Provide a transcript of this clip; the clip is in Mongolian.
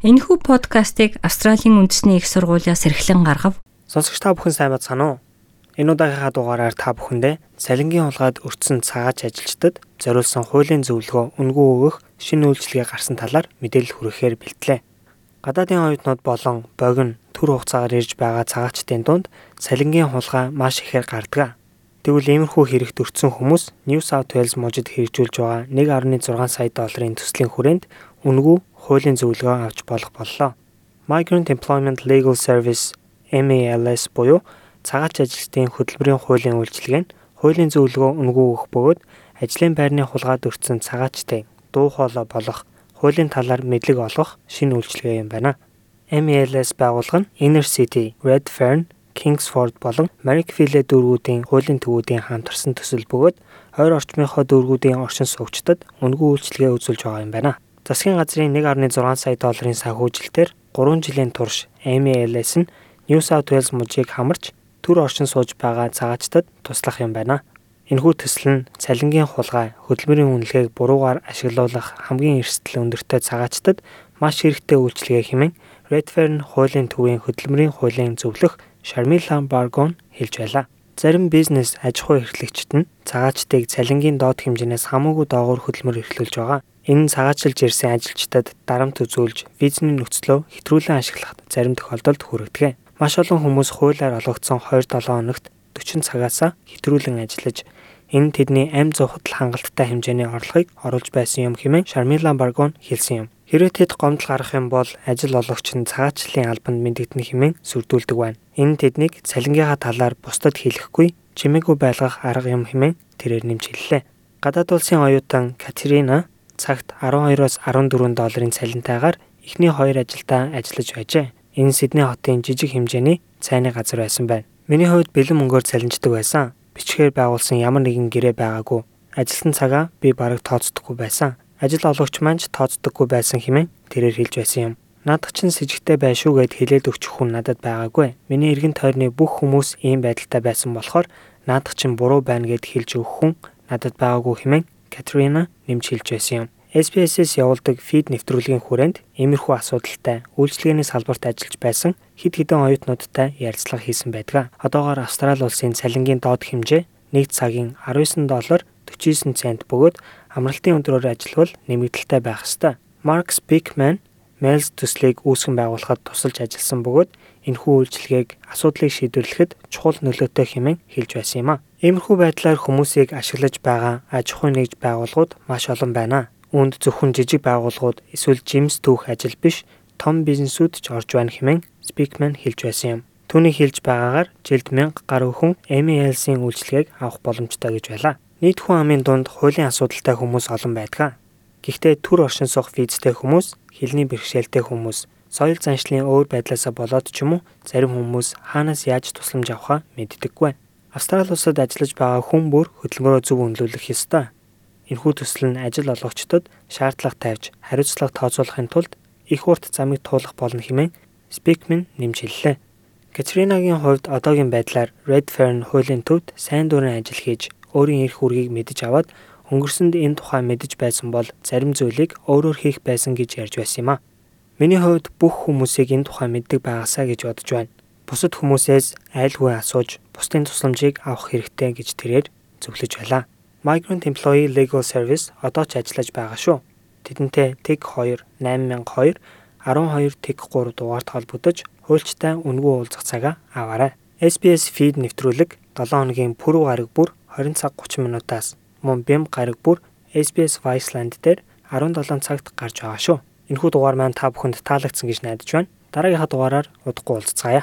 Энэхүү подкастыг Австралийн үндэсний их сургуулиас эрхлэн гаргав. Сонсогч та бүхэн сайн бацгаана уу? Энэ удаагийнхаа дугаараар та бүхэндээ салингийн хулгайд өртсөн цагаач ажилчдад зориулсан хуулийн зөвлөгөө үнгүй өгөх шинэ үйлчилгээ гарсан талаар мэдээлэл хүргэхээр бэлтлээ. Гадаадын оюутнууд болон богино төр хугацаагаар ирж байгаа цагаачдын дунд салингийн хулгай маш ихээр гардаг. Тэгвэл иймэрхүү хэрэгт өртсөн хүмүүс New South Wales мужид хэрэгжүүлж байгаа 1.6 сая долларын төслийн хүрээнд үнгүй хуулийн зөвлөгөө авч болох боллоо. Migrant Employment Legal Service MALS буюу цагаач ажилтны хөтөлбөрийн хуулийн үйлчилгээ нь хуулийн зөвлөгөө үнгүй өгөх бөгөөд ажлын байрны хулгайд өртсөн цагаачтай дуу хоолой болох хуулийн талаар мэдлэг олгох шинэ үйлчилгээ юм байна. MALS байгууллага нь Inner City, Redfern, Kingsford болон Marrickville дүүргүүдийн хуулийн төвүүдийн хамтарсан төсөл бөгөөд ойр орчмынхоо дүүргүүдийн оршин суугчдад үнгүй үйлчилгээ үзүүлж байгаа юм байна. Засгийн газрын 1.6 сая долларын санхүүжилтээр 3 жилийн турш MALS нь New South Wales мужийг хамарч төр оршин сууж байгаа цагаачтад туслах юм байна. Энэхүү төсөл нь цалингийн хулгай, хөдөлмөрийн үнэлгээг буруугаар ашиглуулах хамгийн эрсдэл өндөртэй цагаачтад маш хэрэгтэй үйлчилгээ хэмээн Redfern хуулийн төвийн хөдөлмөрийн хуулийн зөвлөх Sharmila Bargon хэлж байлаа. Зарим бизнес аж ахуй эрхлэгчид нь цагаачтыг цалингийн доод хэмжээнээс хамаагүй доогуур хөдөлмөр эрхлүүлж байгаа. Энэ нь цагаачлж ирсэн ажилчдад дарамт үзүүлж визний нөхцлөө хэтрүүлэн ашиглах зарим тохиолдолд хүргэдэг. Маш олон хүмүүс хуулиар олгогдсон 2-7 хоногт 40 цагаасаа хэтрүүлэн ажиллаж энэ тэдний амь зовхотл хангалттай хэмжээний орлогыг оруулж байсан юм хэмээн Шармила Баргон хэлсэн юм. Хэрвээ тэд гомдол гарах юм бол ажил олгогч нь цагаачлалын албанд мэндэгдэн хэмээн сүрдүүлдэг байна. Энэ тэднийг цалингийнхаа талаар бусдад хэлэхгүй чимээгүй байлгах арга юм хэмээн тэрээр нэмж хэллээ. Гадаад улсын оюутан Катерина цагт 12-оос 14 долларын цалинтайгаар эхний хоёр ажилдаа ажиллаж байжээ. Энэ Сидней хотын жижиг хэмжээний цайны газар байсан байна. Миний хувьд бэлэн мөнгөөр цалинждаг байсан. Бичгээр байгуулсан ямар нэгэн гэрээ байгаагүй. Ажилтан цагаа би бараг тооцдоггүй байсан. Ажил олгогч маань ч тооцдоггүй байсан хэмээн тэрээр хэлж байсан юм. Наадах чинь с ิจ гтэй байшгүй гэд хэлээд өгчих хүн надад байгаагүй. Миний эргэн тойрны бүх хүмүүс ийм байдалтай байсан болохоор наадах чинь буруу байна гэд хэлж өгөх хүн надад байгаагүй хэмээн Катрина нэмж хэлж байсан юм. SBS-с явуулдаг фид нэвтрүүлгийн хүрээнд иймэрхүү асуудалтай үйлчлэгээний салбарт ажиллаж байсан хэд хэдэн оюутнуудтай ярилцлага хийсэн байдаг. Одоогоор Австрали улсын цалингийн доод хэмжээ 1 цагийн 19 доллар 49 цент бөгөөд амралтын өдрөөр ажиллавал нэмэгдэлтэй байх ёстой. Марк Спикман Mails төслийг үүсгэн байгуулахад тусалж ажилласан бөгөөд энэхүү үйлчилгээг асуудлыг шийдвэрлэхэд чухал нөлөөтэй хэмээн хэлж байсан юм а. Иймэрхүү байдлаар хүмүүсийг ашиглаж байгаа аж ахуйн нэгж байгууллагууд маш олон байна. Үүнд зөвхөн жижиг байгууллагууд эсвэл жимс түүх ажил биш том бизнесүүд ч орж байна хэмээн Speakman хэлж байсан юм. Түүний хэлж байгаагаар жилд 1000 гаруй хүн MALS-ийн үйлчилгээг авах боломжтой гэж байлаа. Нийт хүн амын дунд хуулийн асуудалтай хүмүүс олон байдаг. Гэхдээ төр оршин суух визтэй хүмүүс, хэлний бэрхшээлтэй хүмүүс, соёл заншлын өөр байдлаасаа болоод ч юм уу зарим хүмүүс хаанаас яаж тусламж авахаа мэддэггүй. Австрали улсад ажиллаж байгаа хүн бүр хөдөлмөрөө зөв үнэлүүлэх ёстой. Энэхүү төсөл нь ажил олгогчдод шаардлага тавьж хариуцлага тооцоолохын тулд их урт замыг туулах болно хэмээн Speakman нэмж хэллээ. Катринагийн хувьд одоогийн байдлаар Redfern хуулийн төвд сайн дурын ажил хийж өөрийн эрх үүргийг мэдэж аваад өнгөрсөнд энэ тухай мэдэж байсан бол зарим зүйлийг өөрөөр хийх байсан гэж ярьж байсан юм а. Миний хувьд бүх хүмүүсийг энэ тухай мэддэг байгаасаа гэж бодож байна бусад хүмүүсээс айлгүй асууж бусдын тусламжийг авах хэрэгтэй гэж тэрээр зөвлөж байлаа. Migrant Employee Legal Service одоо ч ажиллаж байгаа шүү. Тэдэнтэй TIG 2 8002 12 TIG 3 дугаард холбогдож хуульчтай үнгүй уулзах цагаа аваарай. SBS feed нэвтрүүлэг 7 хоногийн пүрэв гараг бүр 20 цаг 30 минутаас мөн бэм гараг бүр SBS Viceland дээр 17 цагт гарч байгаа шүү. Энэхүү дугаар маань та бүхэнд таалагдсан гэж найдаж байна. Дараагийнхаа дугаараар удахгүй уулзцаая.